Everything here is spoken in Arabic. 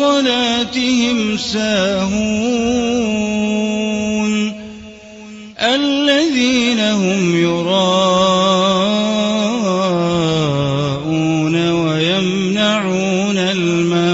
صلاتهم ساهون الذين هم يراءون ويمنعون الماء